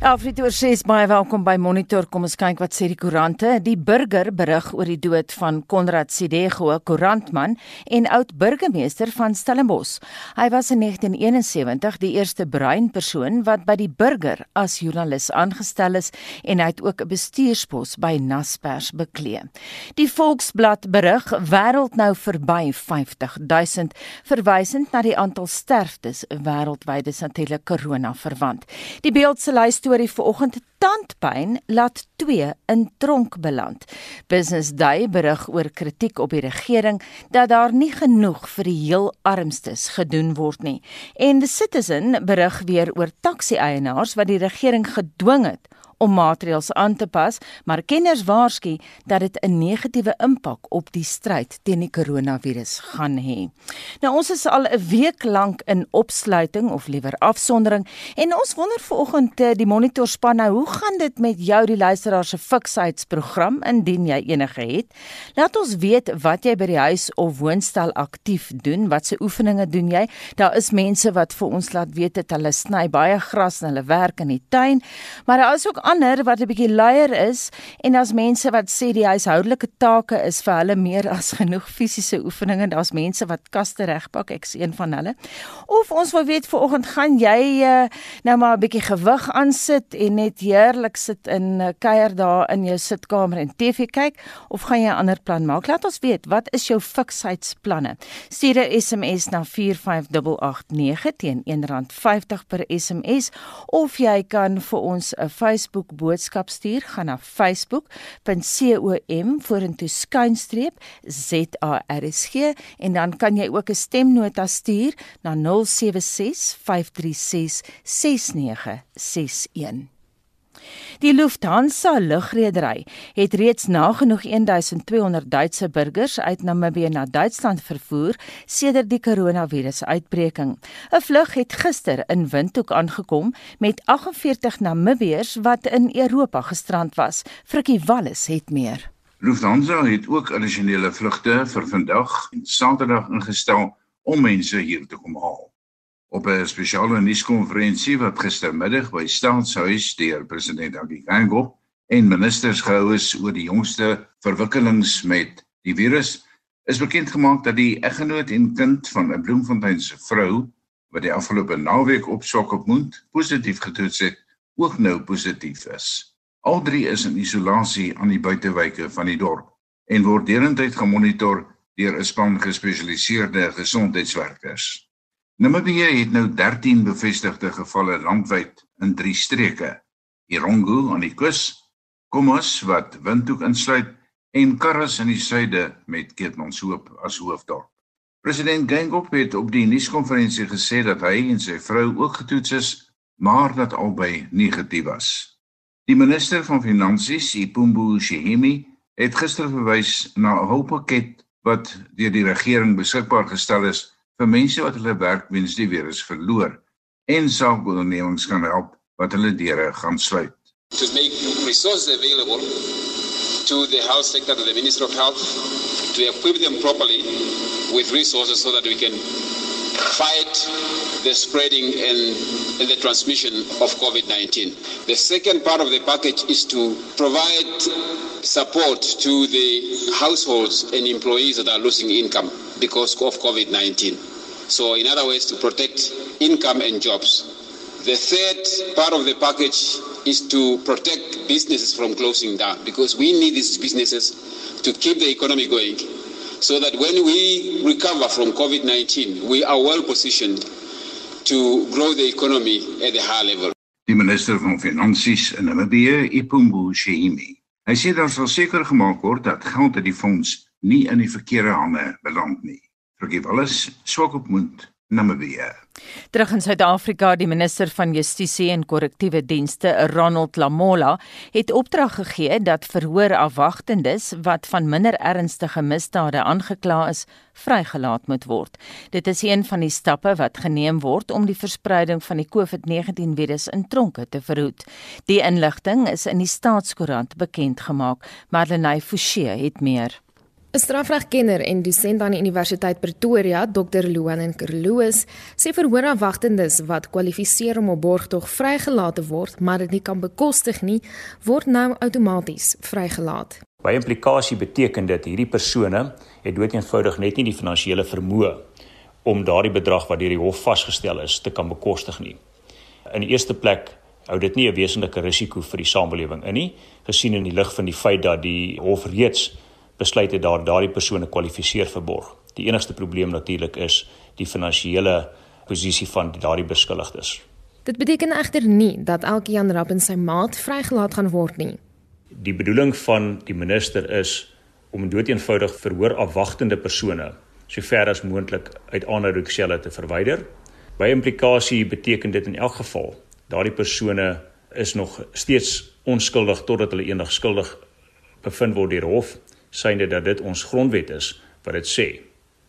Alfred oor 6 baie welkom by Monitor. Kom ons kyk wat sê die koerante. Die burger berig oor die dood van Konrad Sidego, koerantman en oud burgemeester van Stellenbosch. Hy was in 1971 die eerste bruin persoon wat by die burger as joernalis aangestel is en hy het ook 'n bestuurspos by Naspers beklee. Die Volksblad berig wêreld nou verby 50000 verwysend na die aantal sterftes wêreldwyd is natuurlik corona verwant. Die beeld se lys storie vanoggend tandpyn laat 2 in tronk beland. Business Day berig oor kritiek op die regering dat daar nie genoeg vir die heel armstes gedoen word nie. En The Citizen berig weer oor taxi-eienaars wat die regering gedwing het om maatreëls aan te pas, maar kenners waarsku dat dit 'n negatiewe impak op die stryd teen die koronavirus gaan hê. Nou ons is al 'n week lank in opsluiting of liewer afsondering en ons wonder vanoggend eh, die monitor span nou, hoe gaan dit met jou die luisteraar se fiksheidsprogram indien jy enige het? Laat ons weet wat jy by die huis of woonstel aktief doen, watse oefeninge doen jy? Daar is mense wat vir ons laat weet dat hulle sny baie gras en hulle werk in die tuin, maar daar is ook ander wat 'n bietjie luier is en as mense wat sê die huishoudelike take is vir hulle meer as genoeg fisiese oefeninge. Daar's mense wat kaste regpak, ek's een van hulle. Of ons wil weet vanoggend gaan jy uh, nou maar 'n bietjie gewig aansit en net heerlik sit in 'n uh, kuier daar in jou sitkamer en TV kyk of gaan jy 'n ander plan maak? Laat ons weet, wat is jou fiksheidsplanne? Stuur 'n SMS na 45889 teen R1.50 per SMS of jy kan vir ons 'n Facebook Facebook boodskap stuur, gaan na facebook.com vorentoe skynstreep ZARSG en dan kan jy ook 'n stemnota stuur na 076 536 6961. Die Lufthansa lugredery het reeds nagenoeg 1200 Duitse burgers uit Namibië na Duitsland vervoer sedert die koronavirusuitbreking. 'n Vlug het gister in Windhoek aangekom met 48 Namibiërs wat in Europa gestrand was. Frikkie Wallis het meer. Lufthansa het ook addisionele vlugte vir vandag en Saterdag ingestel om mense hier te kom haal. Op 'n spesiale nuuskonferensie wat gistermiddag by Staatshuis deur president Abigango en ministers gehou is oor die jongste verwikkelings met die virus, is bekend gemaak dat die eggenoot en kind van 'n Bloemfontein se vrou wat die afgelope naweek op Swakopmund positief getoets het, ook nou positief is. Al drie is in isolasie aan die buitewyke van die dorp en word deurentyd gemonitor deur 'n span gespesialiseerde gesondheidswerkers. Namibië het nou 13 bevestigde gevalle landwyd in 3 streke: Irongo aan die kus, Komos wat Windhoek insluit en Karras in die suide met Keetmanshoop as hoofdorp. President Gengop het op die nuuskonferensie gesê dat hy en sy vrou ook getoets is, maar dat albei negatief was. Die minister van Finansies, Ipumbu Shihimi, het gister verwys na 'n hulppakket wat deur die regering beskikbaar gestel is vir mense wat hulle werk weens die virus verloor en saakondernemings kan help wat hulle deure gaan sluit. To make resources available to the health sector to the Ministry of Health to equip them properly with resources so that we can fight the spreading and, and the transmission of COVID-19. The second part of the package is to provide support to the households and employees that are losing income because of COVID-19. So, in other words, to protect income and jobs. The third part of the package is to protect businesses from closing down because we need these businesses to keep the economy going so that when we recover from COVID 19, we are well positioned to grow the economy at a high level. Die minister van Finansies in Namibië, Ipumbu Shihimi, hy sê daar sal seker gemaak word dat geld uit die fonds nie in die verkeerde hande beland nie. Vergeef alles, swak op mond. Namibië. Terug in Suid-Afrika, die minister van Justisie en Korrektiewe Dienste, Ronald Lamola, het opdrag gegee dat verhoorafwagtendes wat van minder ernstige misdade aangekla is, vrygelaat moet word. Dit is een van die stappe wat geneem word om die verspreiding van die COVID-19 virus in tronke te verhoed. Die inligting is in die Staatskoerant bekend gemaak, maar Lenay Forsie het meer. 'n Strafregkenner en dosent aan die Universiteit Pretoria, Dr. Luan Kerloos, sê verhoorafwagtendes wat kwalifiseer om op borgtog vrygelaat te word, maar dit nie kan bekostig nie, word nou outomaties vrygelaat. By implikasie beteken dit hierdie persone het doeteenvoudig net nie die finansiële vermoë om daardie bedrag wat deur die hof vasgestel is te kan bekostig nie. In die eerste plek hou dit nie 'n wesenlike risiko vir die samelewing in nie, gesien in die lig van die feit dat die hof reeds besluit het daar daardie persone kwalifiseer vir borg. Die enigste probleem natuurlik is die finansiële posisie van daardie beskuldigdes. Dit beteken egter nie dat elke Jan Rapp en sy maat vrygelaat gaan word nie. Die bedoeling van die minister is om doeteenvoudig verhoor afwagtende persone sover as moontlik uit aanhoudingsselle te verwyder. By implikasie beteken dit in elk geval daardie persone is nog steeds onskuldig totdat hulle eendag skuldig bevind word deur hof synde dat dit ons grondwet is wat dit sê.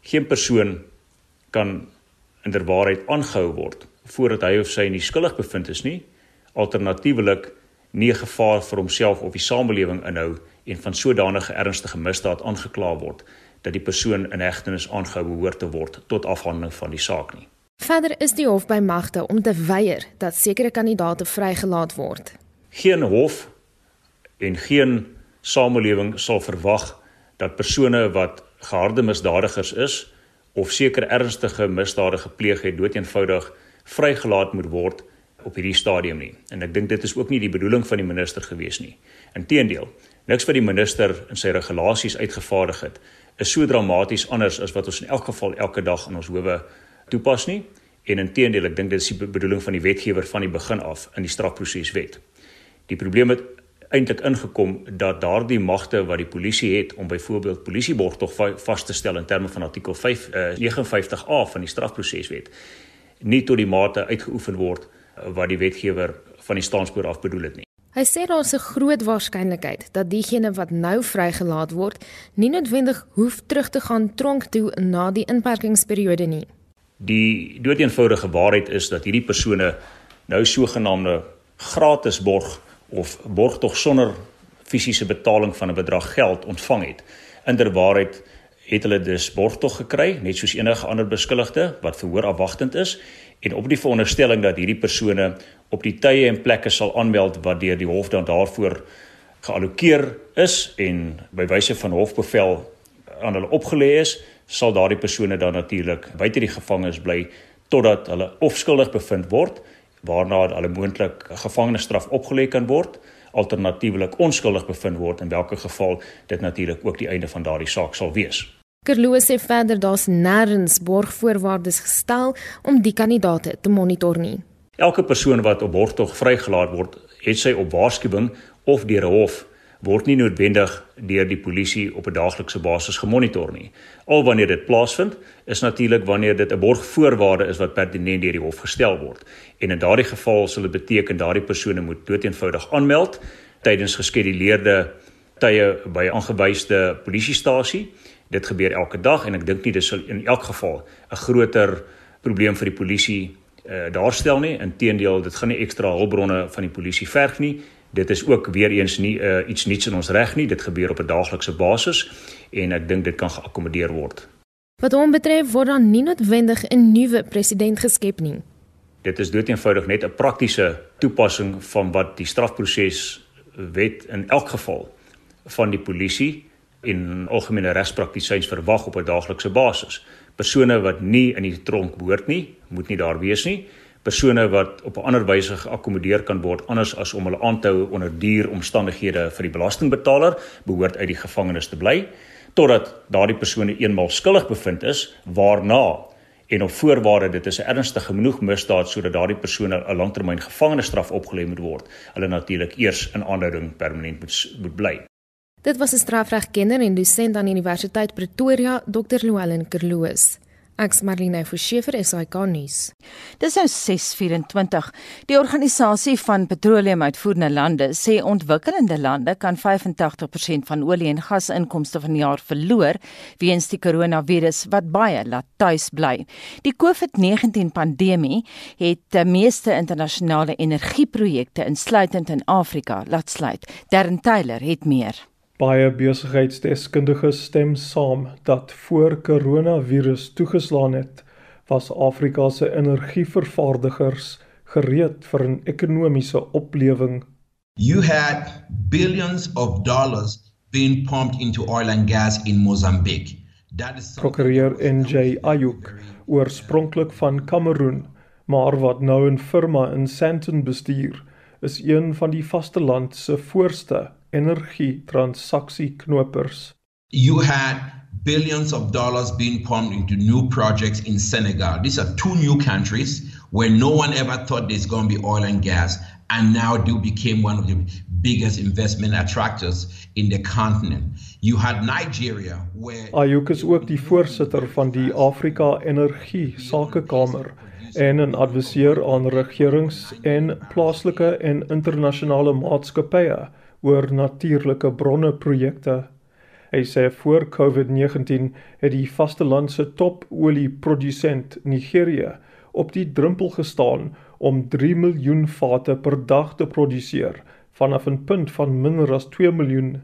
Geen persoon kan inderwaarheid aangehou word voordat hy of sy nie skuldig bevind is nie, alternatiefelik nie gevaar vir homself of die samelewing inhou en van sodanige ernstige misdaad aangekla word dat die persoon in hegtenis aangehou behoort te word tot afhandeling van die saak nie. Verder is die hof by magte om te weier dat sekere kandidaate vrygelaat word. Geen hof en geen samelewing sal verwag dat persone wat geharde misdadigers is of seker ernstige misdade gepleeg het doeteenvoudig vrygelaat moet word op hierdie stadium nie. En ek dink dit is ook nie die bedoeling van die minister gewees nie. Inteendeel, niks wat die minister in sy regulasies uitgevaardig het is so dramaties anders as wat ons in elk geval elke dag in ons howe toepas nie. En inteendeel, ek dink dit is die bedoeling van die wetgewer van die begin af in die strafproseswet. Die probleem met eintlik ingekom dat daardie magte wat die polisie het om byvoorbeeld polisieborg tog vas te stel in terme van artikel 5 uh, 59A van die strafproseswet nie tot die mate uitgeoefen word uh, wat die wetgewer van die staanspoor af bedoel het nie. Hy sê daar is 'n groot waarskynlikheid dat diegene wat nou vrygelaat word, nie noodwendig hoef terug te gaan tronk toe na die inperkingsperiode nie. Die doeteenvoudige waarheid is dat hierdie persone nou sogenaamde gratis borg of borg tog sonder fisiese betaling van 'n bedrag geld ontvang het. Inderwaarheid het hulle dus borg tog gekry, net soos enige ander beskuldigde wat verhoor afwagtend is en op die veronderstelling dat hierdie persone op die tye en plekke sal aanmeld wat deur die hof dan daarvoor geallokeer is en by wyse van hofbevel aan hulle opgelê is, sal daardie persone dan natuurlik buite die gevangenis bly totdat hulle of skuldig bevind word waarna hulle moontlik gevangenisstraf opgelê kan word alternatiefelik onskuldig bevind word in watter geval dit natuurlik ook die einde van daardie saak sal wees. Kerloos sê verder daar's nêrens borgvoorwaardes gestel om die kandidaate te monitor nie. Elke persoon wat op borgtog vrygelaat word, het sy op waarskuwing of deur 'n hof word nie noodwendig deur die polisie op 'n daaglikse basis gemonitor nie. Al wanneer dit plaasvind, is natuurlik wanneer dit 'n borgvoorwaarde is wat pertinent deur die hof gestel word. En in daardie geval sal dit beteken daardie persone moet doeteenvoudig aanmeld tydens geskeduleerde tye by aangewyse polisiestasie. Dit gebeur elke dag en ek dink nie dis sal in elk geval 'n groter probleem vir die polisie uh, daarstel nie. Inteendeel, dit gaan nie ekstra hulpbronne van die polisie verg nie Dit is ook weer eens nie uh, iets niets in ons reg nie. Dit gebeur op 'n daaglikse basis en ek dink dit kan geakkommodeer word. Wat hom betref word dan nie noodwendig 'n nuwe president geskep nie. Dit is doeteenvoudig net 'n praktiese toepassing van wat die strafproses wet in elk geval van die polisie en algemene regspraktisyns verwag op 'n daaglikse basis. Persone wat nie in die tronk behoort nie, moet nie daar wees nie persone wat op 'n ander wyse geakkommodeer kan word anders as om hulle aan te hou onder duur omstandighede vir die belastingbetaler behoort uit die gevangenis te bly totdat daardie persone eenmal skuldig bevind is waarna en op voorwaarde dit is 'n ernstige genoeg misdaad sodat daardie persone 'n langtermyn gevangenisstraf opgelê moet word hulle natuurlik eers in aanhouding permanent moet moet bly. Dit was 'n strafregkenner en dosent aan Universiteit Pretoria Dr Louwelen Kerloos Ek's Marlene Forsie vir SAK nuus. Dis nou 6:24. Die organisasie van petroleumuitvoerende lande sê ontwikkelende lande kan 85% van olie en gasinkomste van die jaar verloor weens die koronavirus wat baie laat tuis bly. Die COVID-19 pandemie het die meeste internasionale energieprojekte insluitend in Afrika laat sluit. Darren Taylor het meer. Baie besigheidsdeskundiges stem saam dat voor koronavirus toegeslaan het, was Afrika se energievervaardigers gereed vir 'n ekonomiese oplewing. You had billions of dollars being pumped into oil and gas in Mozambique. That is Prokureur NJ Ayuk, oorspronklik van Kameroen, maar wat nou 'n firma in Sandton bestuur, is een van die vasteland se voorste energietransaksieknopers. You had billions of dollars being pumped into new projects in Senegal. These are two new countries where no one ever thought there's going to be oil and gas and now do became one of the biggest investment attractors in the continent. You had Nigeria where Ayuk is ook die voorsitter van die Afrika Energie Sakekamer en 'n adviseur aan regerings en plaaslike en internasionale maatskappye oor natuurlike bronne projekte. Hy sê voor COVID-19 het die vastelandse top olieprodusent Nigerië op die drempel gestaan om 3 miljoen vate per dag te produseer vanaf 'n punt van minder as 2 miljoen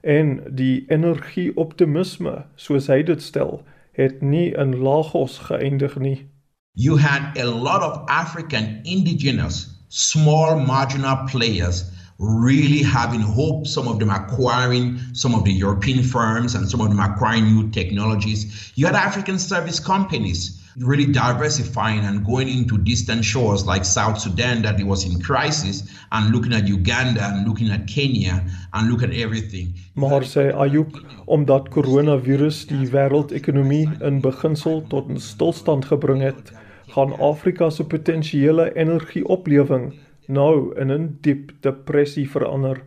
en die energieoptimisme soos hy dit stel het nie in Lagos geëindig nie You had a lot of African indigenous small marginal players really having hope. Some of them acquiring some of the European firms and some of them acquiring new technologies. You had African service companies really diversifying and going into distant shores like South Sudan that it was in crisis and looking at Uganda and looking at Kenya and look at everything. Maar sê Ayuk omdat coronavirus die wêreldekonomie in beginsel tot 'n stilstand gebring het, gaan Afrika se potensiële energieoplewing nou in 'n diep depressie verander.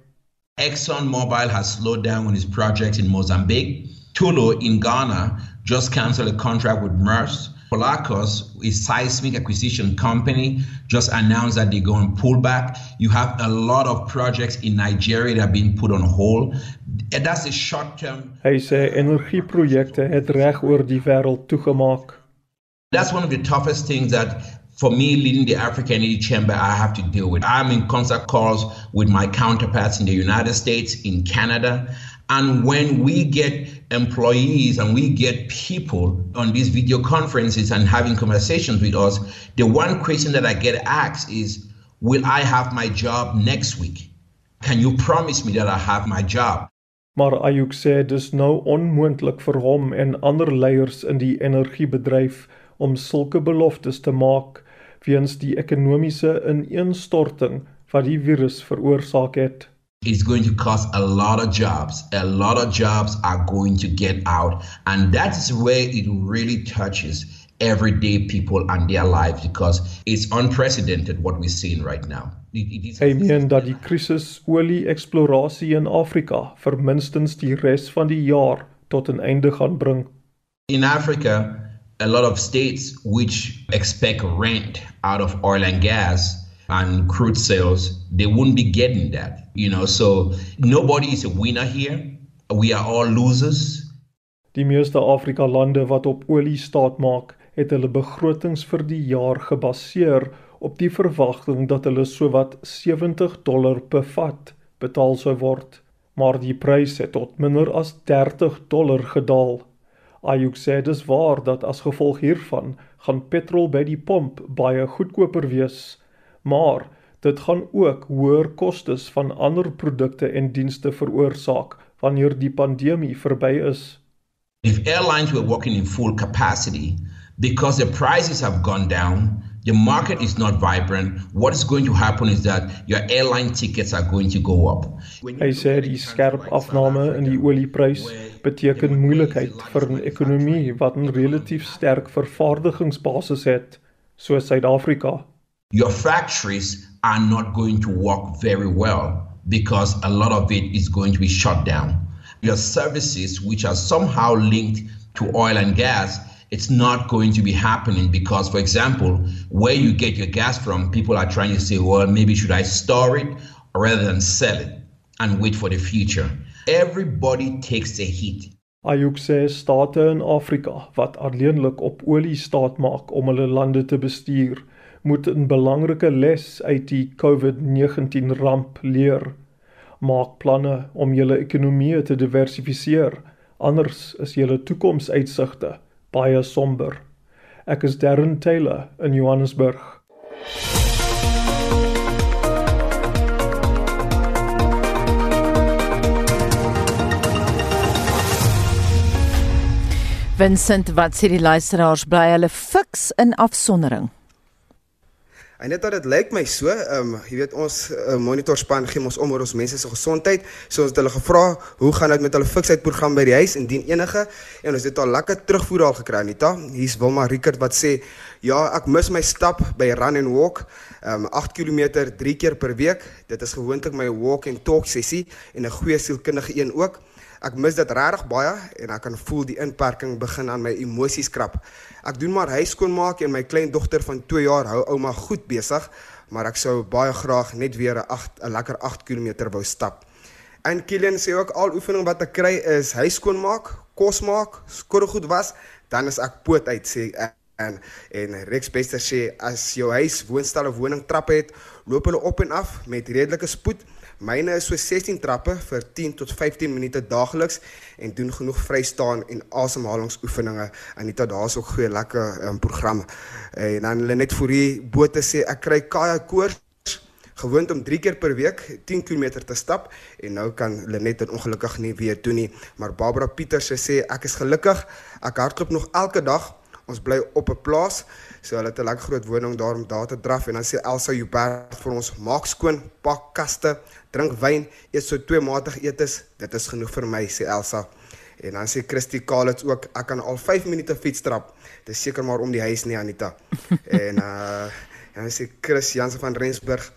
ExxonMobil has slowed down on its projects in Mozambique. Tullow in Ghana just canceled a contract with Maersk. Polacos, a seismic acquisition company, just announced that they're going to pull back. You have a lot of projects in Nigeria that are being put on hold. And that's a short term. Hy sê energieprojekte het reg oor die wêreld toegemaak. That's one of the toughest things that for me leading the African Energy Chamber, I have to deal with. I'm in constant calls with my counterparts in the United States, in Canada. And when we get employees and we get people on these video conferences and having conversations with us, the one question that I get asked is, Will I have my job next week? Can you promise me that I have my job? Maar Ayuk sê dis nou onmoontlik vir hom en ander leiers in die energiebedryf om sulke beloftes te maak weens die ekonomiese ineenstorting wat die virus veroorsaak het. It's going to cost a lot of jobs. A lot of jobs are going to get out and that's where it really touches everyday people and their lives because it's unprecedented what we're seeing right now. Hy meen dat die krisis olie eksplorasie in Afrika vir minstens die res van die jaar tot 'n einde gaan bring. In Africa, a lot of states which expect rent out of oil and gas and crude sales, they wouldn't be getting that. You know, so nobody is a winner here. We are all losers. Die meeste Afrika lande wat op olie staat maak, het hulle begrotings vir die jaar gebaseer op die verwagting dat hulle sowat 70 dollar per vat betaal sou word, maar die prys het tot minder as 30 dollar gedaal. Ayuk sê dis waar dat as gevolg hiervan gaan petrol by die pomp baie goedkoper wees, maar dit gaan ook hoër kostes van ander produkte en dienste veroorsaak wanneer die pandemie verby is. If airlines were working in full capacity because the prices have gone down, the market is not vibrant, what is going to happen is that your airline tickets are going to go up. Hy sê die skerp afname in die olieprys beteken moeilikheid vir 'n ekonomie wat 'n relatief sterk vervaardigingsbasis het, soos Suid-Afrika. Your factories are not going to work very well because a lot of it is going to be shut down. Your services which are somehow linked to oil and gas it's not going to be happening because, for example, where you get your gas from, people are trying to say, well, maybe should I store it rather than sell it and wait for the future? Everybody takes a hit. Ayuk sê state in Afrika wat alleenlik op olie staat maak om hulle lande te bestuur, moet 'n belangrike les uit die COVID-19 ramp leer. Maak planne om julle ekonomie te diversifiseer, anders is julle toekomsuitsigte baie somber. Ek is Darren Taylor in Johannesburg. Vincent, wat sê die luisteraars bly hulle fiks in afsondering? En net dat dit lyk my so, ehm um, jy weet ons uh, monitorspan gee ons om oor ons mense se gesondheid. So ons het hulle gevra, hoe gaan dit met hulle fiksheid program by die huis indien enige? En ons het al lekker terugvoer al gekry, Anita. Hier's Wilma Rickert wat sê, "Ja, ek mis my stap by Run and Walk, ehm um, 8 km 3 keer per week. Dit is gewoonlik my walk and talk sessie en 'n goeie sielkundige een ook." Ek mis dit regtig baie en ek kan voel die inperking begin aan my emosies krap. Ek doen maar huiskoonmaak en my kleindogter van 2 jaar hou ouma goed besig, maar ek sou baie graag net weer 'n 8 'n lekker 8 km wou stap. En Kilian sê ook al oefening wat ek kry is huiskoonmaak, kos maak, skottelgoed was, dan is ek poot uit sê en en Rex Bester sê as jou huis woonstel of woning trappe het, loop hulle op en af met redelike spoed. Myne is so 16 trappe vir 10 tot 15 minute daagliks en doen genoeg vrystaan en asemhalingsoefeninge. Anita, daar's ook goeie lekker um, programme. En dan hulle net vir die bote sê ek kry kaja koors gewoond om 3 keer per week 10 km te stap en nou kan hulle net ongelukkig nie weer doen nie. Maar Barbara Pieters sê ek is gelukkig. Ek hardloop nog elke dag. Ons bly op 'n plaas. So hulle het 'n lekker groot woning daar om daar te draf en dan sê Elsa Joubert vir ons maak skoon, pak kaste, drink wyn, eet so twee matige etes. Dit is genoeg vir my, sê Elsa. En dan sê Christy Kalitz ook ek kan al 5 minute fiets trap. Dis seker maar om die huis nie Anita. en uh en dan sê Chris Jansen van Rensburg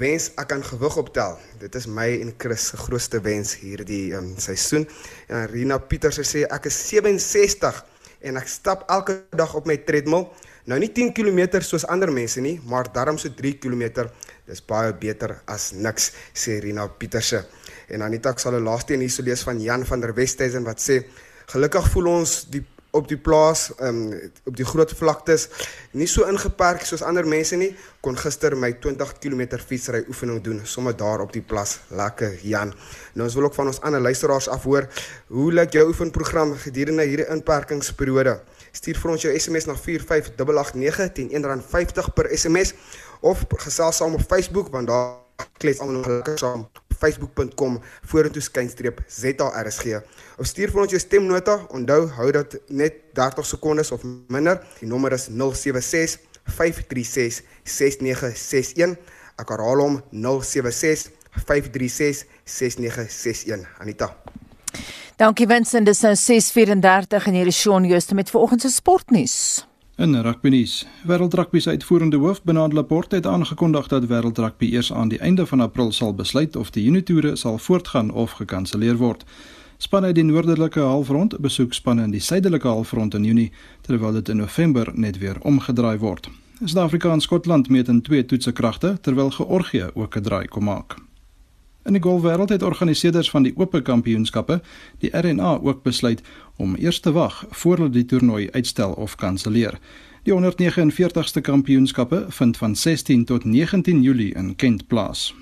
wens ek kan gewig optel. Dit is my en Chris se grootste wens hierdie um, seisoen. En Rina Pieters sê ek is 67 en ek stap elke dag op my treadmill. Nou nie 10 km soos ander mense nie, maar darm so 3 km. Dis baie beter as niks, sê Rina Pieterse. En Anita ek sal 'n laaste een hierso lees van Jan van der Westhuizen wat sê: "Gelukkig voel ons die op die plaas, um, op die groot vlaktes, nie so ingeperk soos ander mense nie. Kon gister my 20 km fietsry oefening doen sommer daar op die plas. Lekker Jan. Nou ons wil ook van ons ander luisteraars afhoor, hoe lyk jou oefenprogram gedurende hierdie inperkingsperiode? Stuur vir ons jou SMS na 45889 teen R1.50 per SMS of gesels saam op Facebook want daar klets almal lekker saam facebook.com vorentoe skynstreep ZARSG. Of stuur vir ons jou stemnota. Onthou, hou dit net 30 sekondes of minder. Die nommer is 076 536 6961. Ek herhaal hom 076 536 6961. Anita. Dankie Vincent, dis nou 6:34 en hier is Shaun Jooste met vanoggend se sportnuus. In rugby nuus, Wêreld Rugby se uitvoerende hoof, Bernard Laporte, het aangekondig dat Wêreld Rugby eers aan die einde van April sal besluit of die Unitoure sal voortgaan of gekanselleer word. Spanne uit die noordelike halfrond besoek spanne in die suidelike halfrond in Junie, terwyl dit in November net weer omgedraai word. Suid-Afrika en Skotland meet in twee toetse kragte, terwyl Georgië ook 'n draai kom maak. In die golfwêreld het organiseerders van die Ope Kampioenskappe, die RNA, ook besluit om eers te wag voor hulle die toernooi uitstel of kanselleer. Die 149ste kampioenskappe vind van 16 tot 19 Julie in Kent plaas.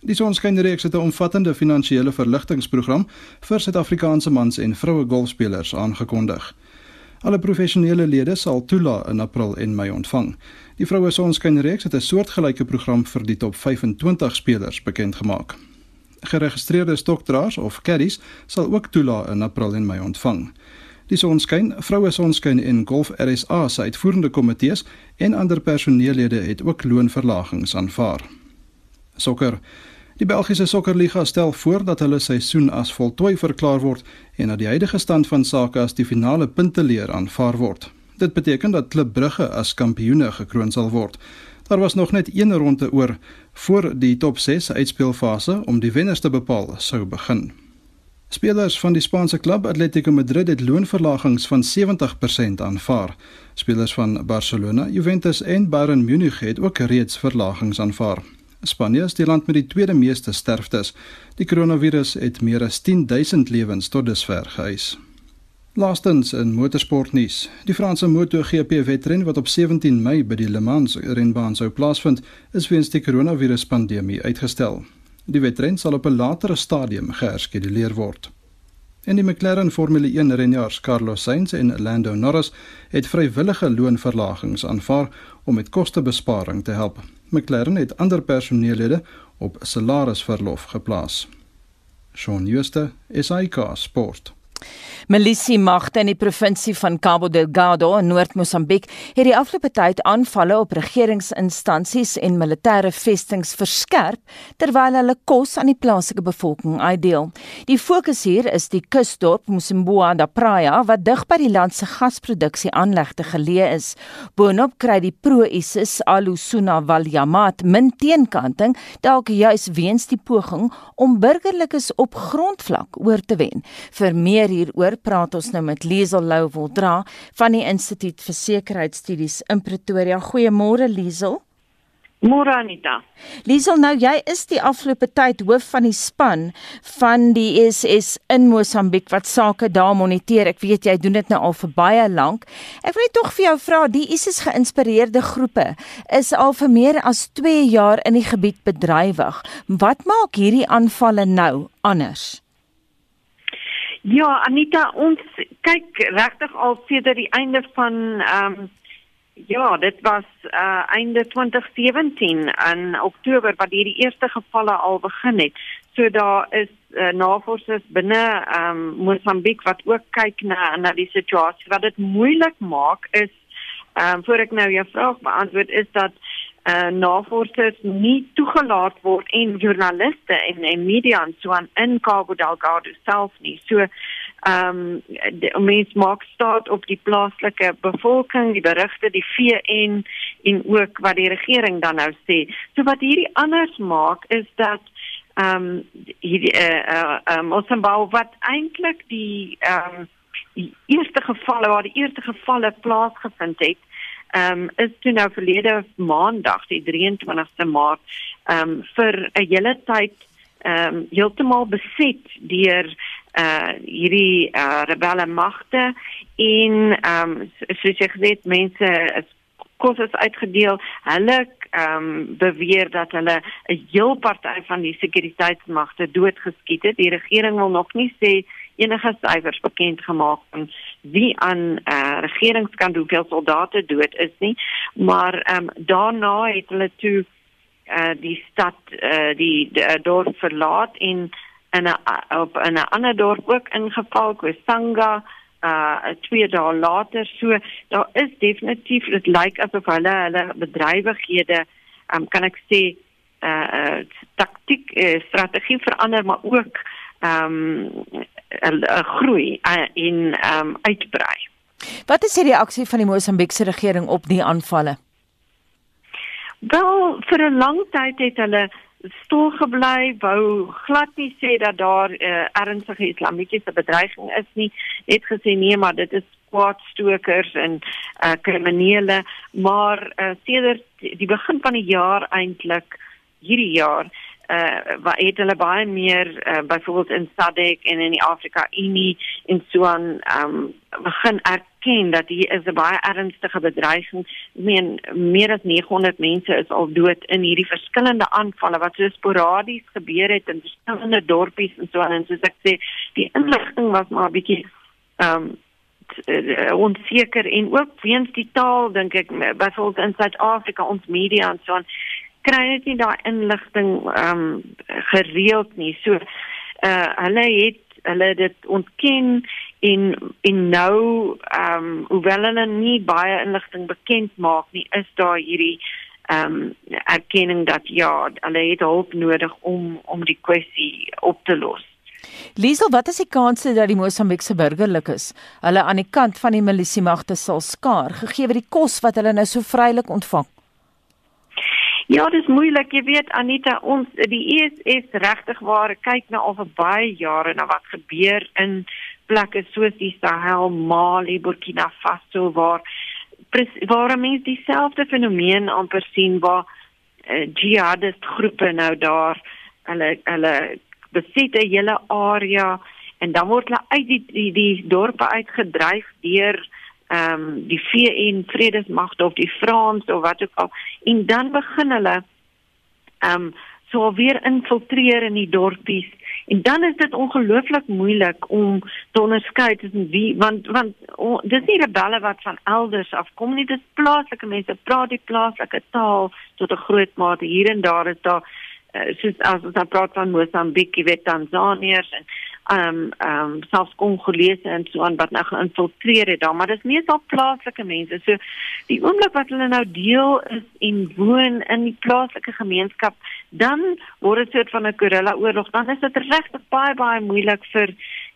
Die Sonskynreeks het 'n omvattende finansiële verligtingprogram vir Suid-Afrikaanse mans en vroue golfspelers aangekondig. Alle professionele lede sal toelaat in April en Mei ontvang. Die vroue sonskynreeks het 'n soortgelyke program vir die top 25 spelers bekend gemaak. Geregistreerde stokdraers of caddies sal ook toelaat in April en Mei ontvang. Die sonskyn, vroue sonskyn en golf RSA se uitvoerende komitees en ander personeellede het ook loonverlagings aanvaar. Sokker Die Belgiese Sokkerliga stel voor dat hulle seisoen as voltooi verklaar word en dat die huidige stand van sake as die finale punteleer aanvaar word. Dit beteken dat Klub Brugge as kampioene gekroon sal word. Daar was nog net een ronde oor voor die top 6 uitspelfase om die wenners te bepaal sou begin. Spelers van die Spaanse klub Atletico Madrid het loonverlagings van 70% aanvaar. Spelers van Barcelona, Juventus en Bayern Munich het ook reeds verlagings aanvaar. Spanje is die land met die tweede meeste sterftes. Die koronavirus het meer as 10000 lewens tot dusver geëis. Laastens in motorsportnuus. Die Franse MotoGP wedren wat op 17 Mei by die Le Mans renbaan sou plaasvind, is weens die koronaviruspandemie uitgestel. Die wedren sal op 'n latere stadium geherskeduleer word. En die McLaren Formule 1 renjaars Carlos Sainz en Lando Norris het vrywillige loonverlagings aanvaar om met kostebesparing te help. McLaren het ander personeellede op salarisverlof geplaas. Shaun Schuster, SAK Sport. Milisie magte in die provinsie van Cabo Delgado in Noord-Mosambiek het die afgelope tyd aanvalle op regeringsinstansies en militêre vestings verskerp terwyl hulle kos aan die plaaslike bevolking uitdeel. Die fokus hier is die kusdorp Msimboa da Praia wat dig by die land se gasproduksie aanlegte geleë is. Boonop kry die pro-ISIS Alusuna Walyamat min teenkanting dalk juis weens die poging om burgerlikes op grondvlak oor te wen. Vir meer hieroor praat ons nou met Liesel Lou Woldra van die Instituut vir Sekuriteitsstudies in Pretoria. Goeiemôre Liesel. Môre Anita. Liesel, nou jy is die afgelope tyd hoof van die span van die SS in Mosambiek wat sake daar moniteer. Ek weet jy doen dit nou al vir baie lank. Ek wil net tog vir jou vra, die ISIS geïnspireerde groepe is al vir meer as 2 jaar in die gebied bedrywig. Wat maak hierdie aanvalle nou anders? Ja, Anita, ons kyk regtig al sedert die einde van ehm um, ja, dit was uh einde 2017 in Oktober wat hierdie eerste gevalle al begin het. So daar is uh, navorsers binne ehm um, Mosambiek wat ook kyk na na die situasie. Wat dit moeilik maak is ehm um, voor ek nou jou vraag beantwoord is dat uh, navorsers nie toegelaat word en joernaliste en en media en so aan in Cabo Delgado self nie. So ehm um, mens maak staat op die plaaslike bevolking, die berigte, die VN en ook wat die regering dan nou sê. So wat hierdie anders maak is dat ehm um, hierdie eh uh, uh, um, Mosambau wat eintlik die ehm um, die eerste gevalle waar die eerste gevalle plaasgevind het ehm um, is toe nou verlede maandag die 23ste Maart ehm um, vir 'n hele tyd ehm um, heeltemal beset deur uh hierdie uh, rebelle magte en ehm um, soos jy gesê het mense is kos is uitgedeel. Hulle ehm um, beweer dat hulle 'n heel party van die sekuriteitsmagte doodgeskiet het. Die regering wil nog nie sê enige syfers bekend gemaak van wie aan eh uh, regeringskant hoeveel soldate dood is nie maar ehm um, daarna het hulle toe eh uh, die stad eh uh, die, die uh, dorp verlaat en in 'n op 'n ander dorp ook ingeval Kwesanga uh twee dae later. So daar is definitief dit lyk asof hulle hulle bedrywighede um, kan ek sê uh, uh taktik uh, strategie verander maar ook ehm um, 'n groei en ehm um, uitbrei. Wat is die reaksie van die Mosambiekse regering op die aanvalle? Wel, vir 'n lang tyd het hulle stil gebly, wou glad nie sê dat daar 'n uh, ernstige islamitiese bedreiging is nie. Het gesê nee, maar dit is kwaadstokers en uh, kriminele, maar uh, sedert die begin van die jaar eintlik hierdie jaar uh wat het hulle baie meer uh, byvoorbeeld in SADC en in die Afrika Unie en so aan um begin erken dat hier is 'n baie ernstige bedreiging. Ek meen meer as 900 mense is al dood in hierdie verskillende aanvalle wat so sporadies gebeur het in verskillende dorpies en so aan en soos ek sê, die inligting was maar bietjie um onseker en ook weens die taal dink ek byvoorbeeld in Suid-Afrika ons media en so aan kry net nie daai inligting ehm um, gereeld nie. So uh hulle het hulle dit ontken en en nou ehm um, hoewel hulle nie baie inligting bekend maak nie, is daar hierdie ehm um, erkenning dat ja, hulle het hulp nodig om om die kwessie op te los. Liesel, wat is die kanse dat die Mosambiekse burgerlikes hulle aan die kant van die milisiemagte sal skaar gegee word die kos wat hulle nou so vrylik ontvang? Ja, dis moeilik, jy weet Anita, ons die ESS regtig waar kyk nou al vir baie jare na wat gebeur in plekke soos die Sahel, Mali, Burkina Faso waar waar mense dieselfde fenomeen amper sien waar uh, jihadist groepe nou daar hulle hulle besit 'n hele area en dan word hulle uit die die, die dorpe uitgedryf deur ehm um, die VN vredesmagte of die Frans of wat ook al. En dan begin hulle ehm um, so weer infiltreer in die dorpies. En dan is dit ongelooflik moeilik om te onderskei tussen wie want want oh, dis nie rebelle wat van elders afkom nie. Dis plaaslike mense praat die plaaslike taal tot 'n groot mate. Hier en daar is daar uh, soos as ons praat van Mosambik, jy weet Tanzaniërs en ehm um, ehm um, selfs Kongolese en so aan wat nou geïnfiltreer het daar, maar dis nie so plaaslike mense. So die oomblik wat hulle nou deel is en woon in die plaaslike gemeenskap, dan word dit soort van 'n gorilla oorlog. Dan is dit regtig baie baie moeilik vir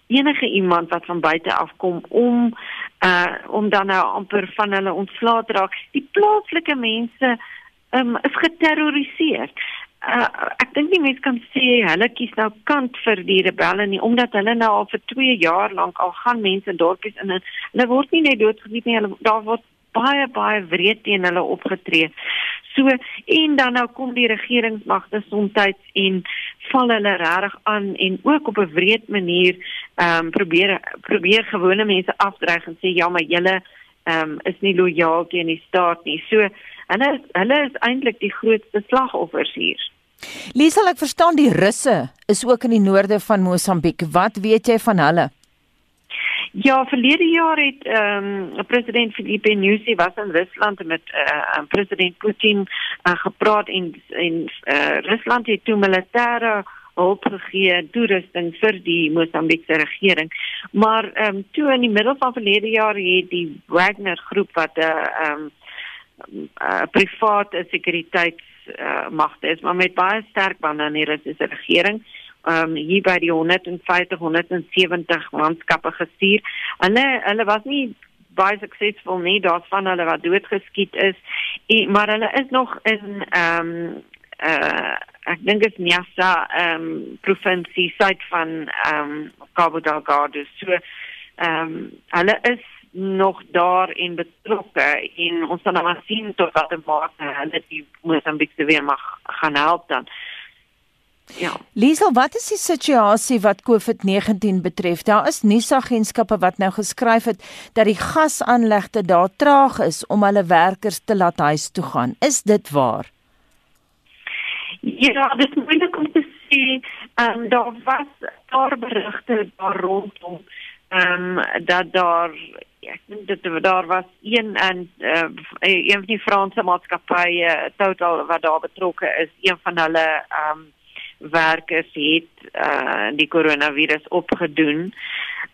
enige iemand wat van buite af kom om uh om dan nou amper van hulle ontslae te raak. Die plaaslike mense um, is geterroriseer uh, ek dink nie mense kan sê hulle kies nou kant vir die rebelle nie omdat hulle nou al vir 2 jaar lank al gaan mense in dorpies in en hulle word nie net doodgeskiet nie hulle daar word baie baie wreed teen hulle opgetree. So en dan nou kom die regeringsmagte soms en val hulle regtig aan en ook op 'n wreed manier ehm um, probeer probeer gewone mense afdreig en sê ja maar julle ehm um, is nie lojaal teen die staat nie. So hulle hulle is eintlik die grootste slagoffers hier. Lisa, ek verstaan die Russe is ook in die noorde van Mosambiek. Wat weet jy van hulle? Ja, verlede jaar het ehm um, president Filipe Nyusi was in Rusland met eh uh, president Putin uh, gepraat en en uh, Rusland het toe militêre hulp gegee, toerusting vir die Mosambiekse regering. Maar ehm um, toe in die middel van verlede jaar het die Wagner groep wat 'n uh, ehm um, uh, private sekuriteits uh, magte is, maar met baie sterk bande aan die Russiese regering. Um hier by die 150 170 manskappe gestuur. Hulle hulle was nie baie suksesvol nie. Daar's van hulle wat doodgeskiet is, en, maar hulle is nog in um uh ek dink dit is Nyasa um provinsie suid van um Cabo Delgado. So um hulle is nog daar en betrokke en ons gaan nou maar sien tot watter mate hulle die Mosambiekse weer mag gaan help dan. Ja. Liesel, wat is die situasie wat COVID-19 betref? Daar is nuusagentskappe wat nou geskryf het dat die gasaanlegte daar traag is om hulle werkers te laat huis toe gaan. Is dit waar? Ja, dit is moeilik om te sê. Ehm um, daar was daar berigte daar rondom ehm um, dat daar ek dink dit daar was een en uh, een van die Franse maatskappye totaal wat daar betrokke is een van hulle ehm um, werkers het uh, die koronavirus opgedoen.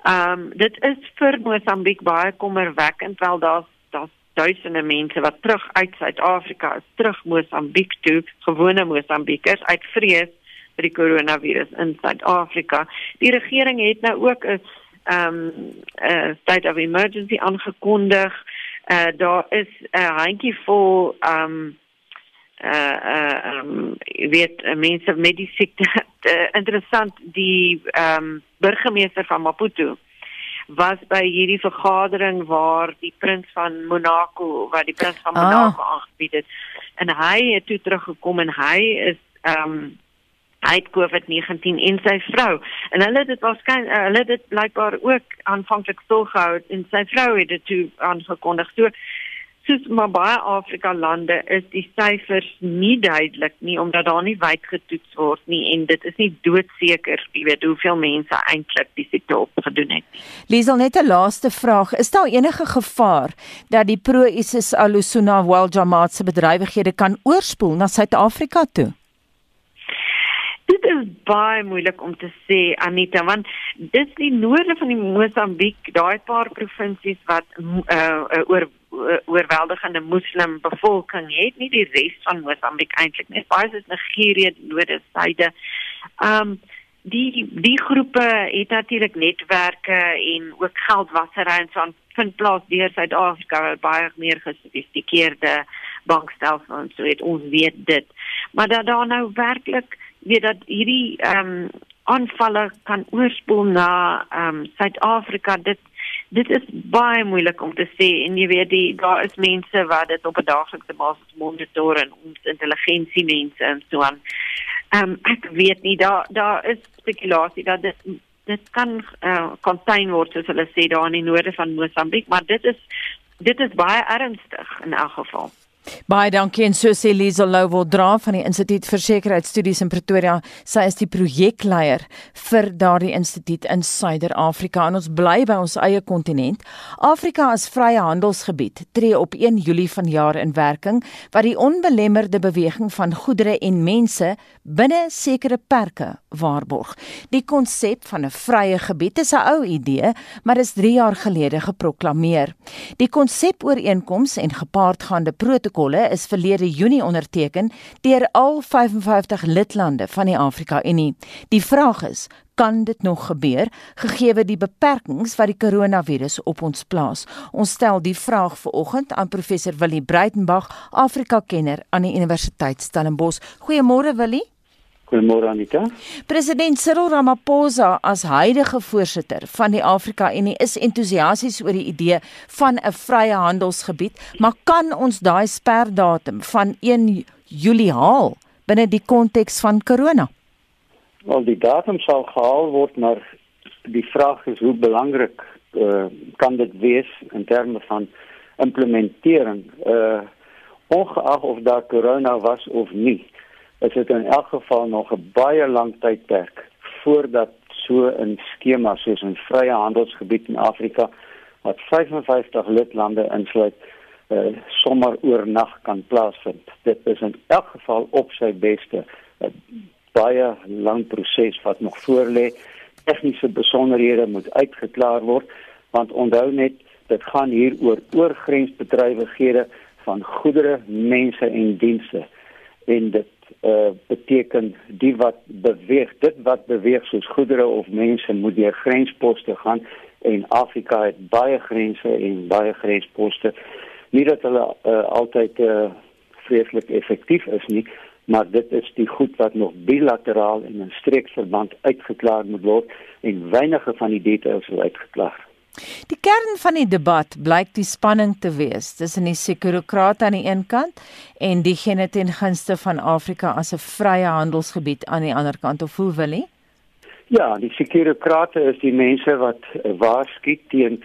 Ehm um, dit is vir Mosambiek baie kommerwekkend wel daar's daar's duisende mense wat terug uit Suid-Afrika is terug Mosambiek toe gewone Mosambiekers uit vrees vir die koronavirus in Suid-Afrika. Die regering het nou ook 'n um 'n uh, state of emergency aangekondig. Uh daar is 'n uh, handjie vol um uh uh um weet uh, mense met die siekte uh, interessant die um burgemeester van Maputo was by hierdie vergadering waar die prins van Monaco wat die prins van Monaco ah. aangebied het en hy het toe teruggekom en hy is um hy het COVID-19 en sy vrou. En hulle het dit waarskynlik uh, hulle het dit blykbaar ook aanvanklik stil gehou en sy vrou het dit toe aangekondig. So soos maar baie Afrika lande is die syfers nie duidelik nie omdat daar nie wyd getoets word nie en dit is nie doodseker jy weet hoeveel mense eintlik die siekte opgedoen het. Liesel net 'n laaste vraag, is daar enige gevaar dat die pro-ISIS Alusuna Wal Jamaat se bedrywighede kan oorspoel na Suid-Afrika toe? Dit is baie moeilik om te sê Anita want dis die noorde van die Mosambiek, daai paar provinsies wat 'n uh, uh, oor uh, oorweldigende moslim bevolking het, nie die res van Mosambiek eintlik nie. Baie is Nigerië, noorde, suide. Um die die groepe het natuurlik netwerke en ook geldwasery en so aan vind plaas deur Suid-Afrika baie meer gesofistikeerde bankstelsels en so het ons weet dit. Maar dat daar nou werklik weet dat hierdie ehm um, aanvalle kan oorspoel na ehm um, Suid-Afrika dit dit is baie moeilik om te sê en jy weet die daar is mense wat dit op 'n daaglikse basis monitor en ons intelligensie mense en so aan. Ehm um, ek weet nie daar daar is spekulasie dat dit dit kan uh, contain word soos hulle sê daar in die noorde van Mosambiek maar dit is dit is baie ernstig in elk geval. Baie dankie en so sê Liesel Louwel dra van die Instituut vir Sekuriteitsstudies in Pretoria. Sy is die projekleier vir daardie instituut in Suider-Afrika en ons bly by ons eie kontinent. Afrika as vrye handelsgebied tree op 1 Julie vanjaar in werking wat die onbelemmerde beweging van goedere en mense binne sekere perke waarborg. Die konsep van 'n vrye gebied is 'n ou idee, maar is 3 jaar gelede geproklaameer. Die konsep ooreenkoms en gepaardgaande protokol protokolle is verlede Junie onderteken deur al 55 lidlande van die Afrika Unie. Die vraag is, kan dit nog gebeur gegee die beperkings wat die koronavirus op ons plaas? Ons stel die vraag vanoggend aan professor Willie Breitenberg, Afrika-kenner aan die Universiteit Stellenbosch. Goeiemôre Willie. Goeiemôre Anita. President Cyril Ramaphosa as huidige voorsitter van die Afrika Unie is entoesiasties oor die idee van 'n vrye handelsgebied, maar kan ons daai sperdatum van 1 Julie haal binne die konteks van corona? Wel die datum sal gehaal word, maar die vraag is hoe belangrik uh, kan dit wees in terme van implementering uh ongeag of daar corona was of nie is dit in elk geval nog 'n baie lang tydperk voordat so 'n skema soos 'n vrye handelsgebied in Afrika wat 55 lidlande insluit uh, sommer oornag kan plaasvind. Dit is in elk geval op sy beste 'n baie lang proses wat nog voorlê. Tegniese besonderhede moet uitgeklaar word want onthou net dit gaan hier oor oorgrensbedrywighede van goedere, mense en dienste en dit uh, beteken die wat beweeg dit wat beweeg soos goedere of mense moet deur grensposte gaan en Afrika het baie grense en baie grensposte. Nie dat hulle uh, altyd uh, vreeslik effektief is nie maar dit is die goed wat nog bilateraal en in streeksverband uitgeklaar moet word en weinige van die details is uitgeklaar Die kern van die debat blyk die spanning te wees tussen die sekurokrate aan die een kant en diegene ten gunste van Afrika as 'n vrye handelsgebied aan die ander kant. Of hoe wil hy? Ja, die sekurokrate is die mense wat waarskynlik teen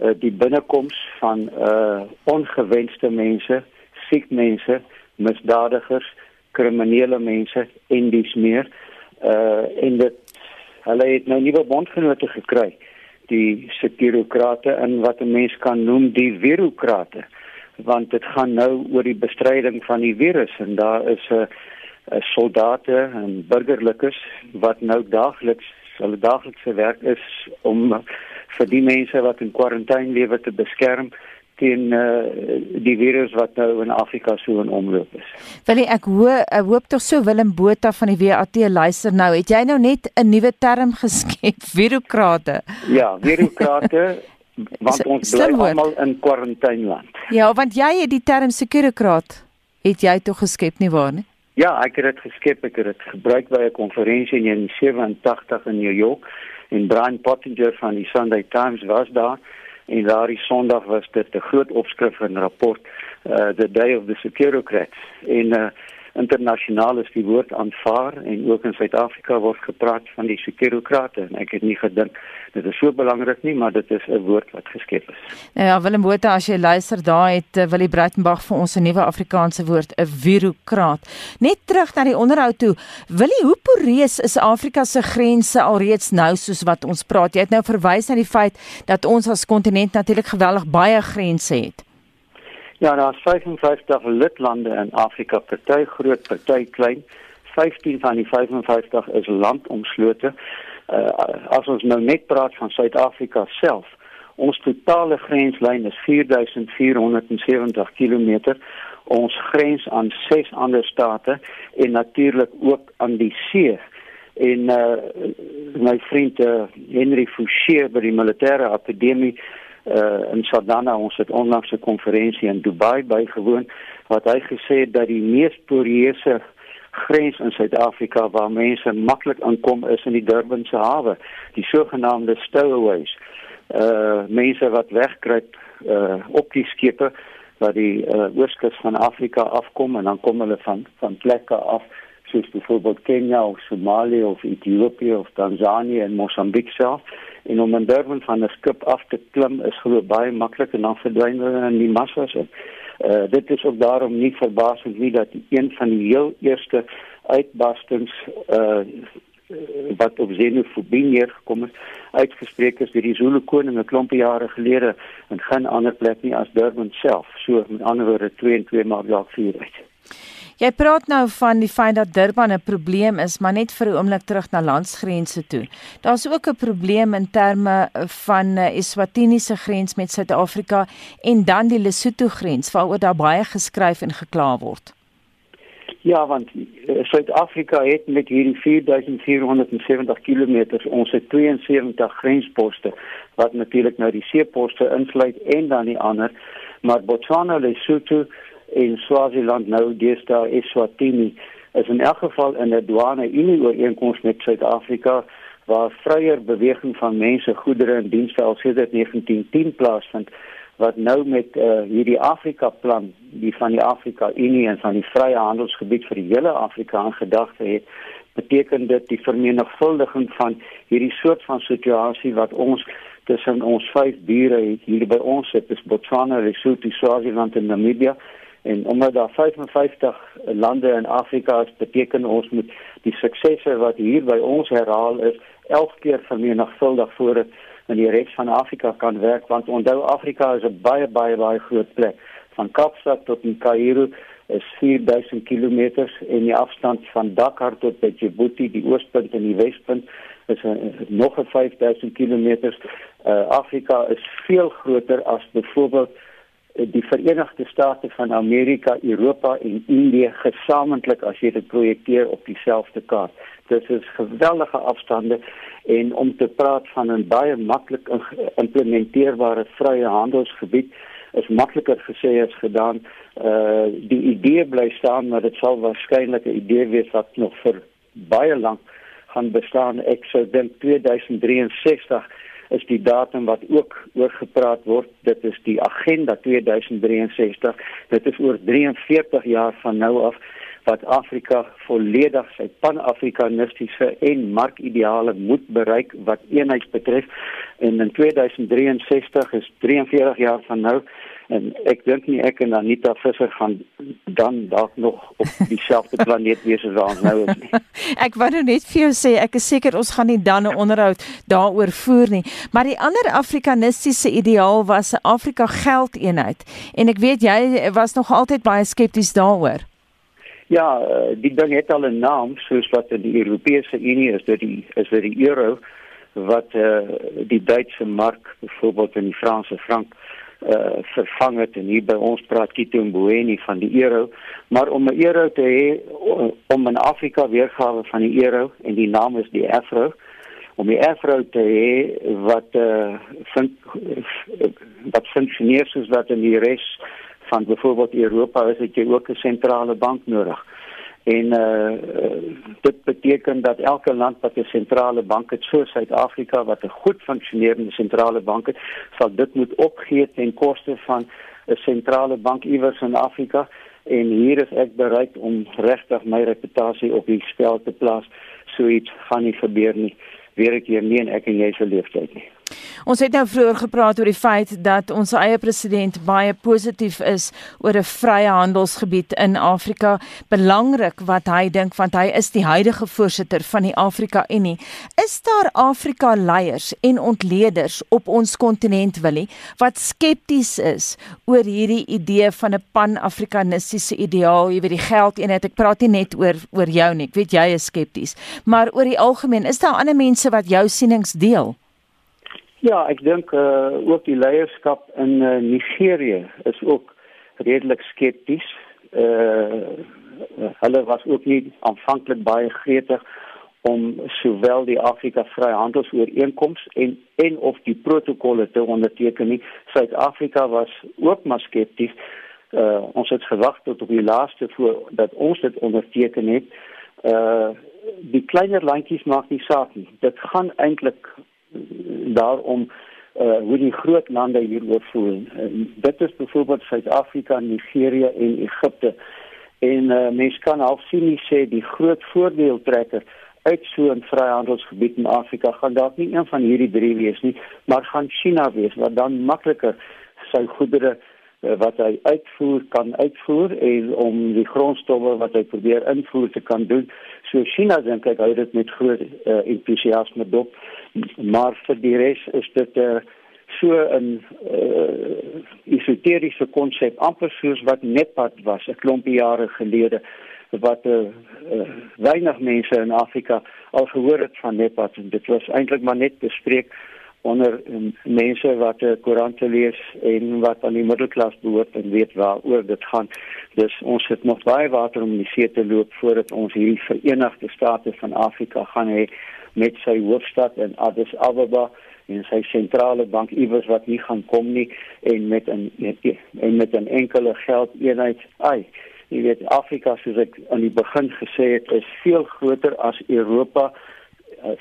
uh, die binnekoms van uh ongewenste mense, siek mense, misdadigers, kriminele mense en dis meer. Uh en dit hulle het nou nuwe bondgenote gekry die sekurokrate in wat 'n mens kan noem die virokrate want dit gaan nou oor die bestryding van die virus en daar is 'n uh, uh, soldate en burgerlikes wat nou daagliks hulle daaglikse werk is om vir die mense wat in kwarantyne lewe te beskerm teen uh, die virus wat nou in Afrika so in omloop is. Wil ek ho ek hoop tog so Willem Botha van die WAT luister nou. Het jy nou net 'n nuwe term geskep, virokrate? Ja, virokrate want ons bly almal in kwarantaineland. Ja, want jy het die term sekurokraat het jy tog geskep nie waar nie? Ja, ek het dit geskep, ek het dit gebruik by 'n konferensie in 87 in New York en Brian Pottinger van die Sunday Times was daar en daardie Sondag was dit 'n groot opskrif in 'n rapport uh the day of the securocrats. En uh internasionaal is die woord aanvaar en ook in Suid-Afrika word gepraat van die sekurokrate en ek het nie gedink dit is so belangrik nie maar dit is 'n woord wat geskep is. Nou ja, Willem Botha as jy luister daar het uh, Willie Breitenberg vir ons 'n nuwe Afrikaanse woord 'n virokraat. Net terug na die onderhoud toe. Willie, hoe poreus is Afrika se grense alreeds nou soos wat ons praat? Jy het nou verwys na die feit dat ons as kontinent natuurlik geweldig baie grense het. Ja, daar is 55 lidlande in Afrika, party groot, party klein. 15 van die 55 is landomslote. Uh, as ons nou net praat van Suid-Afrika self, ons totale grenslyn is 4470 km. Ons grens aan ses ander state en natuurlik ook aan die see. En uh, my vriend uh, Henry Fouché by die militêre akademie uh in Saldanha ons het onlangs 'n konferensie in Dubai bygewoon wat hy gesê het dat die mees poreuse grens in Suid-Afrika waar mense maklik aankom is in die Durbanse hawe, die sogenaamde stowaways. Uh mense wat wegkruip uh op die skepe wat die uh, ooskus van Afrika afkom en dan kom hulle van van plekke af soos byvoorbeeld Kenia of Somalië of Ethiopië of Tanzanië en Mosambiek self. En om in Durban van 'n skip af te klim is glo baie maklik en dan verdwyn hulle in die massas in. Uh dit is ook daarom nie verbasend nie dat een van die heel eerste uitbarstings uh wat op xenofobie neergekom het uitgespreek is deur die Zulu koning 'n klompe jare gelede en geen ander plek nie as Durban self. So met ander woorde 2 en 2 maak dalk 4 uit Jy praat nou van die feit dat Durban 'n probleem is, maar net vir 'n oomblik terug na landsgrense toe. Daar's ook 'n probleem in terme van Eswatini se grens met Suid-Afrika en dan die Lesotho grens waaroor daar baie geskryf en gekla word. Ja, want uh, Suid-Afrika het met hierdie 4470 km ons het 72 grensposte wat natuurlik nou die seeposte insluit en dan die ander, maar Botswana, Lesotho en Swaziland nou deesdae Eswatini is in elk geval in 'n douane unie ooreenkoms met Suid-Afrika waar vryer beweging van mense, goedere en dienste al sedert 1910 plaasvind wat nou met uh, hierdie Afrika plan, die van die Afrika Unie en van die vrye handelsgebied vir die hele Afrika in gedagte het, beteken dit die vermenigvuldiging van hierdie soort van situasie wat ons tussen ons vyf bure hier by ons het, dis Botswana, Lesotho, Swaziland en Namibia en omdat daar 55 lande in Afrika is, beteken ons moet die suksesse wat hier by ons herhaal is, elke keer vermenigvuldig voordat in die res van Afrika kan werk want onthou Afrika is 'n baie baie baie groot plek. Van Kaapstad tot in Kaïro is 4000 km en die afstand van Dakar tot by Djibouti die oostpunt en die westpunt is nog 'n 5000 km uh, Afrika is veel groter as byvoorbeeld die Verenigde State van Amerika, Europa en Indië gesamentlik as jy dit projekteer op dieselfde kaart. Dit is geweldige afstande en om te praat van 'n baie maklik implementeerbare vrye handelsgebied is makliker gesê as gedaan. Uh die idee bly staan, maar dit sal waarskynlik 'n idee wees wat nog vir baie lank gaan bestaan. Ek sou dink 2063 is die datum wat ook oor gepraat word. Dit is die agenda 2063. Dit is oor 43 jaar van nou af wat Afrika volledig sy pan-afrikanistiese en markideale moet bereik wat eenheid betref. En in 2063 is 43 jaar van nou en ek dink nie ek en Anita Visser gaan dan dalk nog op dieselfde planeet wees as ons nou is nie. ek wou nou net vir jou sê ek is seker ons gaan nie dan 'n onderhoud daaroor voer nie, maar die ander afrikanistiese ideaal was 'n Afrika geldeenheid en ek weet jy was nog altyd baie skepties daaroor. Ja, eh, die ding het al 'n naam soos wat in die Europese Unie is, dit die is dit die euro wat uh, die Duitse mark byvoorbeeld in die Franse frank uh, vervang het en hier by ons praat Tito Mboweni van die euro, maar om 'n euro te hê om in Afrika weergawe van die euro en die naam is die afro om die afro te hê wat uh, fun wat funksioneer soos wat in die res van byvoorbeeld Europa is dit jy ook 'n sentrale bank nodig. En uh dit beteken dat elke land wat 'n sentrale bank het, so Suid-Afrika wat 'n goed funksionerende sentrale bank het, sal dit moet opgee ten koste van 'n sentrale bank iewers in Afrika en hier is ek bereid om regtig my reputasie op die spel te plaas. So iets gaan nie gebeur nie. Weer ek hier nie en ek en jy se leeftyd nie. Ons het nou vroeër gepraat oor die feit dat ons eie president baie positief is oor 'n vrye handelsgebied in Afrika. Belangrik wat hy dink want hy is die huidige voorsitter van die Afrika Unie. Is daar Afrika leiers en ontleeders op ons kontinent Willie wat skepties is oor hierdie idee van 'n pan-afrikanistiese ideaal, jy weet die geldeenheid. Ek praat nie net oor oor jou nie. Ek weet jy is skepties, maar oor die algemeen, is daar ander mense wat jou sienings deel? Ja, ek dink uh ook die leierskap in uh, Nigerië is ook redelik skepties. Uh hulle was ook nie aanvanklik baie gretig om sowel die Afrika Vryhandelsooreenkoms en en of die protokolle te onderteken nie. Suid-Afrika was ook maar skepties. Uh ons het gewag tot op die laaste voor dat ons dit onderteken het. Uh die kleiner landjies maak nie saak nie. Dit gaan eintlik daarom uh hoe die groot lande hieroor voel. Uh, dit is byvoorbeeld Suid-Afrika, Nigerië en Egipte. En uh mense kan al sien sê die groot voordeeltrekker uit so 'n vryhandelsgebied in Afrika gaan dalk nie een van hierdie drie wees nie, maar gaan China wees wat dan makliker sy goedere uh, wat hy uitvoer kan uitvoer en om die grondstowwe wat hy probeer invoer te kan doen. So China dink ek hou dit met groot uh, entoesiasme dop, maar vir die res is dit 'n uh, so 'n uh, esoteriese konsep amper soos wat Nepad was 'n klompie jare gelede wat uh, uh, weinig mense in Afrika al gehoor het van Nepad en dit was eintlik maar net bespreek onder um, mense wat uh, koerante lees en wat aan die middelklas behoort en weet waaroor dit gaan. Dus ons het nog baie water om die see te loop voordat ons hierdie Verenigde State van Afrika gaan hê met sy hoofstad in Addis Ababa en sy sentrale bank iewers wat nie gaan kom nie en met 'n en met 'n enkele geldeenheid. Ai, jy weet Afrika soos ek aan die begin gesê het, is veel groter as Europa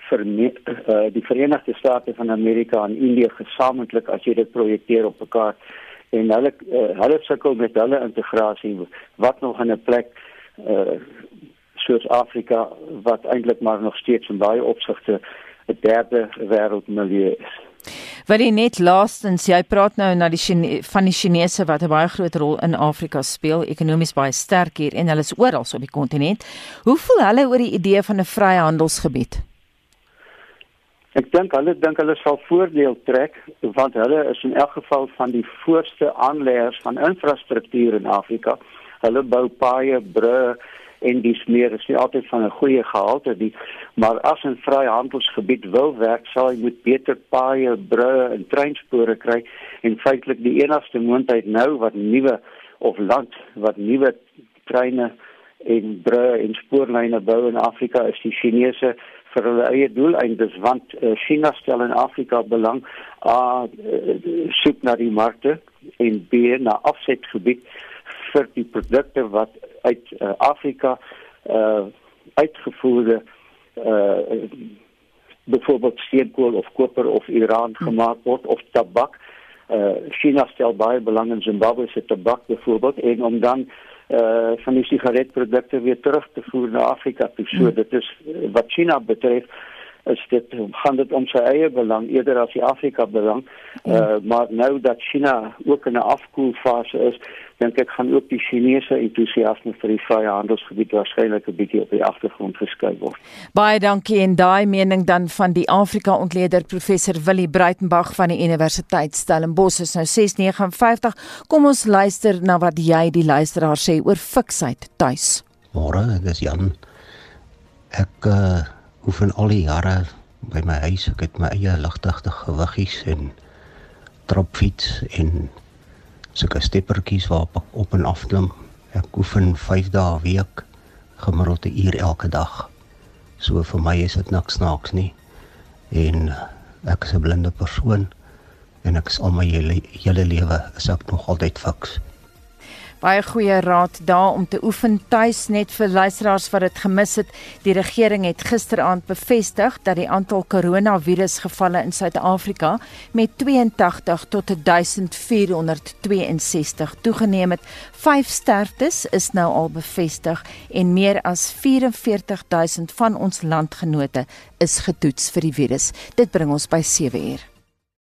vir uh, die Verenigde State van Amerika en Indië gesamentlik as jy dit projekteer op mekaar en hulle uh, hulle sukkel met hulle integrasie wat nog in 'n plek uh, soos Afrika wat eintlik maar nog steeds in baie opsigte 'n derde wêreldmilieu is. Wat jy net laastens, jy praat nou na die Chine, van die Chinese wat 'n baie groot rol in Afrika speel, ekonomies baie sterk hier en hulle is oral op die kontinent. Hoe voel hulle oor die idee van 'n vryhandelsgebied? Ek dink hulle dink hulle sal voordeel trek want hulle is in elk geval van die voorste aanleggers van infrastruktuur in Afrika. Hulle bou paaie, brûe, en dis meer is nie altyd van 'n goeie gehalte die maar as 'n vryhandelsgebied wil werk sal jy moet beter paaie, brûe en treinspore kry en feitelik die enigste moontlikheid nou wat nuwe of land wat nuwe treine en brûe en spoorlyne bou in Afrika is die Chinese vir hulle eie doeleindes want uh, China stel in Afrika belang a uh, soek na die markte en b na afsetgebied vir die produkte wat uit uh, Afrika uh uitgevoerde uh byvoorbeeld steenkool of koper of Iran gemaak word of tabak. Uh China stel baie belang in Zimbabwe se tabak byvoorbeeld en om dan uh van die sigaretprodukte weer terug te voer na Afrika. So dit is wat China betref is dit gaan dit om sy eie belang eerder as die Afrika belang. Uh maar nou dat China ook in 'n afkoelfase is, dink ek gaan ook die Chinese entoesiasme vir die vrye handelsgebied waarskynlik 'n bietjie op die agtergrond geskuif word. Baie dankie en daai mening dan van die Afrika-ontleder professor Willie Breitenberg van die Universiteit Stellenbosch is nou 659. Kom ons luister na wat jy die luisteraar sê oor fiksheid tuis. Môre, dis Jan. Ek uh oefen al die jare by my huis. Ek het my eie ligtigte gewiggies en tropfiets en sulke steppertjies waarop ek op en af klim. Ek oefen 5 dae 'n week, gemiddeld 'n uur elke dag. So vir my is dit niks snaaks nie. En ek is 'n blinde persoon en ek is al my hele, hele lewe is ek nog altyd fiks. Baie goeie raad daar om te oefen tuis net vir luisteraars wat dit gemis het. Die regering het gisteraand bevestig dat die aantal koronavirusgevalle in Suid-Afrika met 82 tot 1462 toegeneem het. Vyf sterftes is nou al bevestig en meer as 44000 van ons landgenote is getoets vir die virus. Dit bring ons by 7 uur.